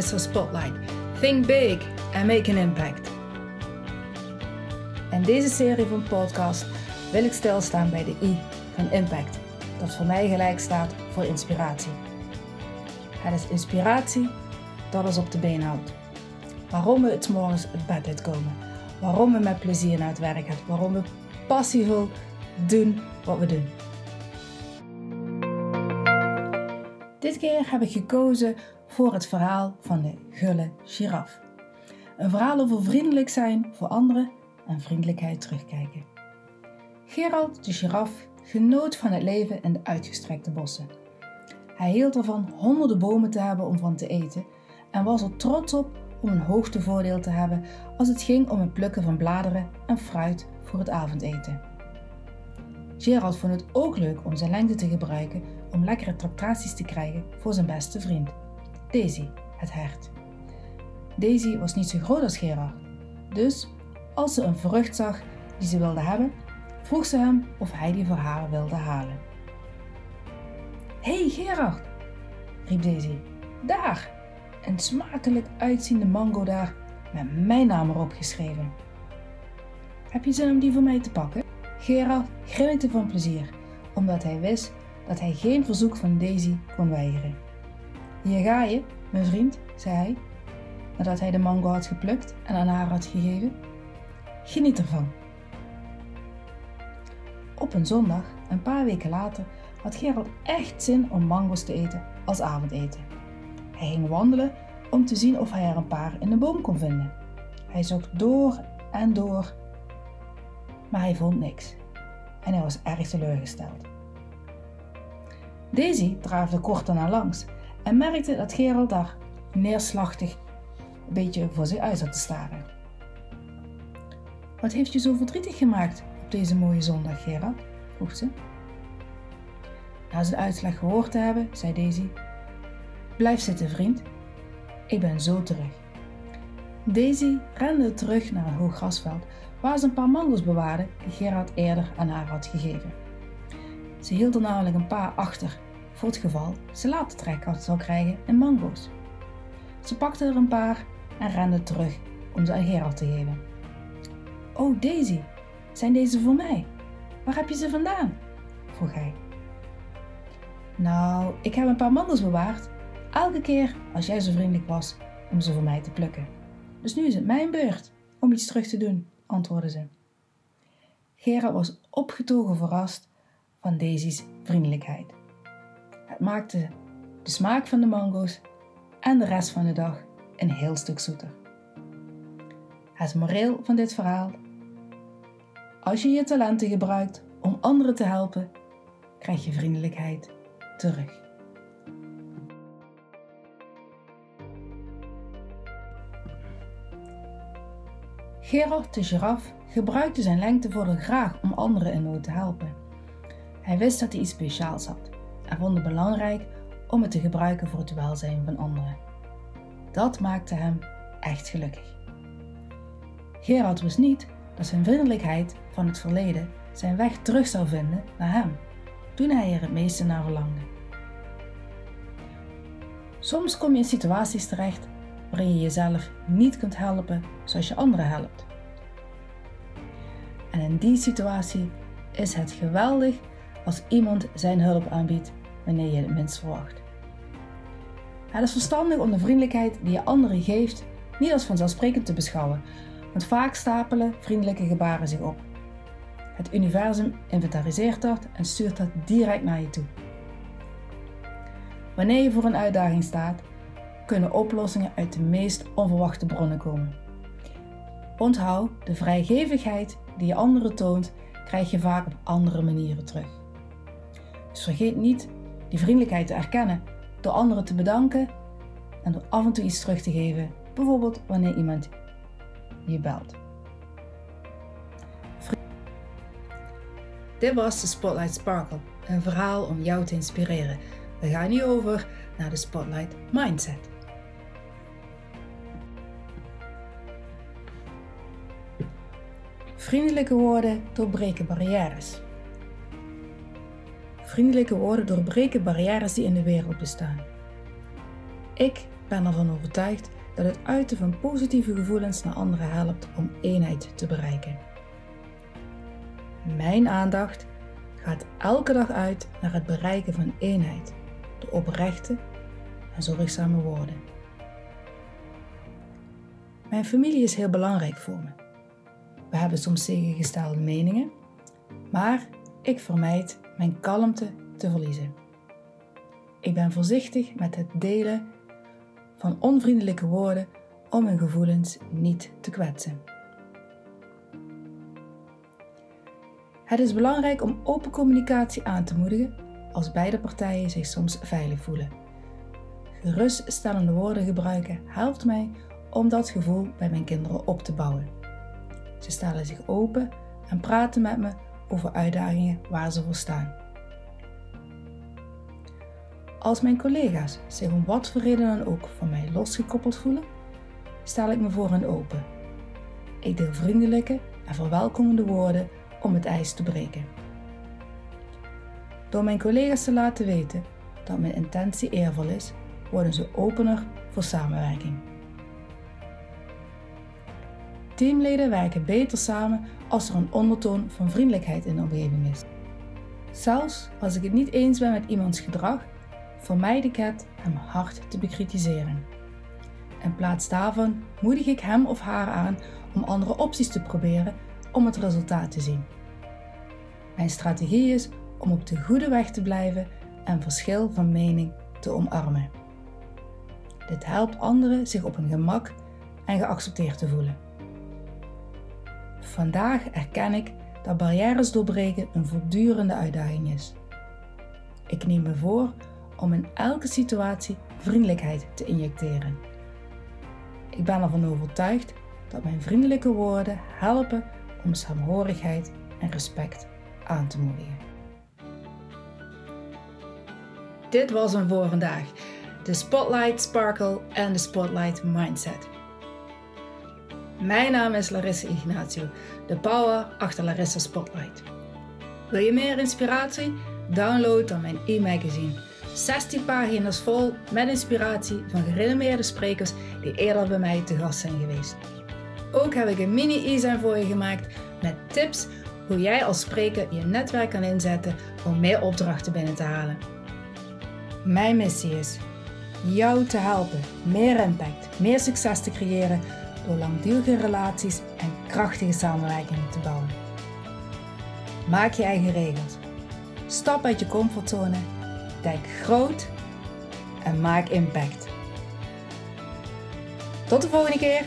Mr. Spotlight. Think big and make an impact. In deze serie van podcast wil ik stilstaan bij de I van impact, dat voor mij gelijk staat voor inspiratie. Het is inspiratie dat ons op de been houdt. Waarom we het morgens het bed uitkomen. Waarom we met plezier naar het werk gaan. Waarom we passievol doen wat we doen. Dit keer heb ik gekozen voor het verhaal van de gulle giraf. Een verhaal over vriendelijk zijn voor anderen en vriendelijkheid terugkijken. Gerald de giraf genoot van het leven in de uitgestrekte bossen. Hij hield ervan honderden bomen te hebben om van te eten en was er trots op om een hoogtevoordeel te hebben als het ging om het plukken van bladeren en fruit voor het avondeten. Gerald vond het ook leuk om zijn lengte te gebruiken om lekkere tractaties te krijgen voor zijn beste vriend, Daisy, het hert. Daisy was niet zo groot als Gerard, dus als ze een vrucht zag die ze wilde hebben, vroeg ze hem of hij die voor haar wilde halen. Hé hey Gerard, riep Daisy, daar, een smakelijk uitziende mango daar met mijn naam erop geschreven. Heb je zin om die voor mij te pakken? Gerard grinnikte van plezier, omdat hij wist dat hij geen verzoek van Daisy kon weigeren. Hier ga je, mijn vriend, zei hij, nadat hij de mango had geplukt en aan haar had gegeven. Geniet ervan. Op een zondag, een paar weken later, had Gerald echt zin om mango's te eten als avondeten. Hij ging wandelen om te zien of hij er een paar in de boom kon vinden. Hij zocht door en door, maar hij vond niks. En hij was erg teleurgesteld. Daisy draafde kort daarna langs en merkte dat Gerald daar neerslachtig een beetje voor zich uit zat te staren. Wat heeft je zo verdrietig gemaakt op deze mooie zondag, Gerald? vroeg ze. Na zijn uitslag gehoord te hebben, zei Daisy: Blijf zitten, vriend. Ik ben zo terug. Daisy rende terug naar een hoog grasveld waar ze een paar mango's bewaarde die Gerard eerder aan haar had gegeven. Ze hield er namelijk een paar achter voor het geval ze later trek zou krijgen in mango's. Ze pakte er een paar en rende terug om ze aan Gerard te geven. Oh Daisy, zijn deze voor mij? Waar heb je ze vandaan? vroeg hij. Nou, ik heb een paar mango's bewaard. Elke keer als jij zo vriendelijk was om ze voor mij te plukken. Dus nu is het mijn beurt om iets terug te doen, antwoordde ze. Gerard was opgetogen verrast van Daisy's vriendelijkheid. Maakte de smaak van de mango's en de rest van de dag een heel stuk zoeter. Het moreel van dit verhaal: als je je talenten gebruikt om anderen te helpen, krijg je vriendelijkheid terug. Gerard de giraf gebruikte zijn lengte voor graag om anderen in nood te helpen. Hij wist dat hij iets speciaals had en het belangrijk om het te gebruiken voor het welzijn van anderen. Dat maakte hem echt gelukkig. Gerard wist niet dat zijn vriendelijkheid van het verleden zijn weg terug zou vinden naar hem, toen hij er het meeste naar verlangde. Soms kom je in situaties terecht waarin je jezelf niet kunt helpen zoals je anderen helpt. En in die situatie is het geweldig als iemand zijn hulp aanbiedt wanneer je het minst verwacht. Het is verstandig om de vriendelijkheid die je anderen geeft niet als vanzelfsprekend te beschouwen, want vaak stapelen vriendelijke gebaren zich op. Het universum inventariseert dat en stuurt dat direct naar je toe. Wanneer je voor een uitdaging staat, kunnen oplossingen uit de meest onverwachte bronnen komen. Onthoud, de vrijgevigheid die je anderen toont, krijg je vaak op andere manieren terug. Dus vergeet niet die vriendelijkheid te erkennen door anderen te bedanken en door af en toe iets terug te geven, bijvoorbeeld wanneer iemand je belt. Dit was de Spotlight Sparkle, een verhaal om jou te inspireren. We gaan nu over naar de Spotlight Mindset. Vriendelijke woorden doorbreken barrières. Vriendelijke woorden doorbreken barrières die in de wereld bestaan. Ik ben ervan overtuigd dat het uiten van positieve gevoelens naar anderen helpt om eenheid te bereiken. Mijn aandacht gaat elke dag uit naar het bereiken van eenheid, de oprechte en zorgzame woorden. Mijn familie is heel belangrijk voor me. We hebben soms tegengestelde meningen, maar ik vermijd mijn kalmte te verliezen. Ik ben voorzichtig met het delen van onvriendelijke woorden om mijn gevoelens niet te kwetsen. Het is belangrijk om open communicatie aan te moedigen als beide partijen zich soms veilig voelen. Geruststellende woorden gebruiken helpt mij om dat gevoel bij mijn kinderen op te bouwen. Ze stellen zich open en praten met me over uitdagingen waar ze voor staan. Als mijn collega's zich om wat voor reden dan ook van mij losgekoppeld voelen, stel ik me voor hen open. Ik deel vriendelijke en verwelkomende woorden om het ijs te breken. Door mijn collega's te laten weten dat mijn intentie eervol is, worden ze opener voor samenwerking. Teamleden werken beter samen als er een ondertoon van vriendelijkheid in de omgeving is. Zelfs als ik het niet eens ben met iemands gedrag, vermijd ik het hem hard te bekritiseren. In plaats daarvan moedig ik hem of haar aan om andere opties te proberen om het resultaat te zien. Mijn strategie is om op de goede weg te blijven en verschil van mening te omarmen. Dit helpt anderen zich op hun gemak en geaccepteerd te voelen. Vandaag erken ik dat barrières doorbreken een voortdurende uitdaging is. Ik neem me voor om in elke situatie vriendelijkheid te injecteren. Ik ben ervan overtuigd dat mijn vriendelijke woorden helpen om saamhorigheid en respect aan te moedigen. Dit was hem voor vandaag. De Spotlight Sparkle en de Spotlight Mindset. Mijn naam is Larissa Ignatio, de power achter Larissa Spotlight. Wil je meer inspiratie? Download dan mijn e-magazine. 16 pagina's vol met inspiratie van gerenommeerde sprekers die eerder bij mij te gast zijn geweest. Ook heb ik een mini e-zijn voor je gemaakt met tips hoe jij als spreker je netwerk kan inzetten om meer opdrachten binnen te halen. Mijn missie is jou te helpen meer impact, meer succes te creëren langdurige relaties en krachtige samenwerkingen te bouwen. Maak je eigen regels. Stap uit je comfortzone, denk groot en maak impact. Tot de volgende keer!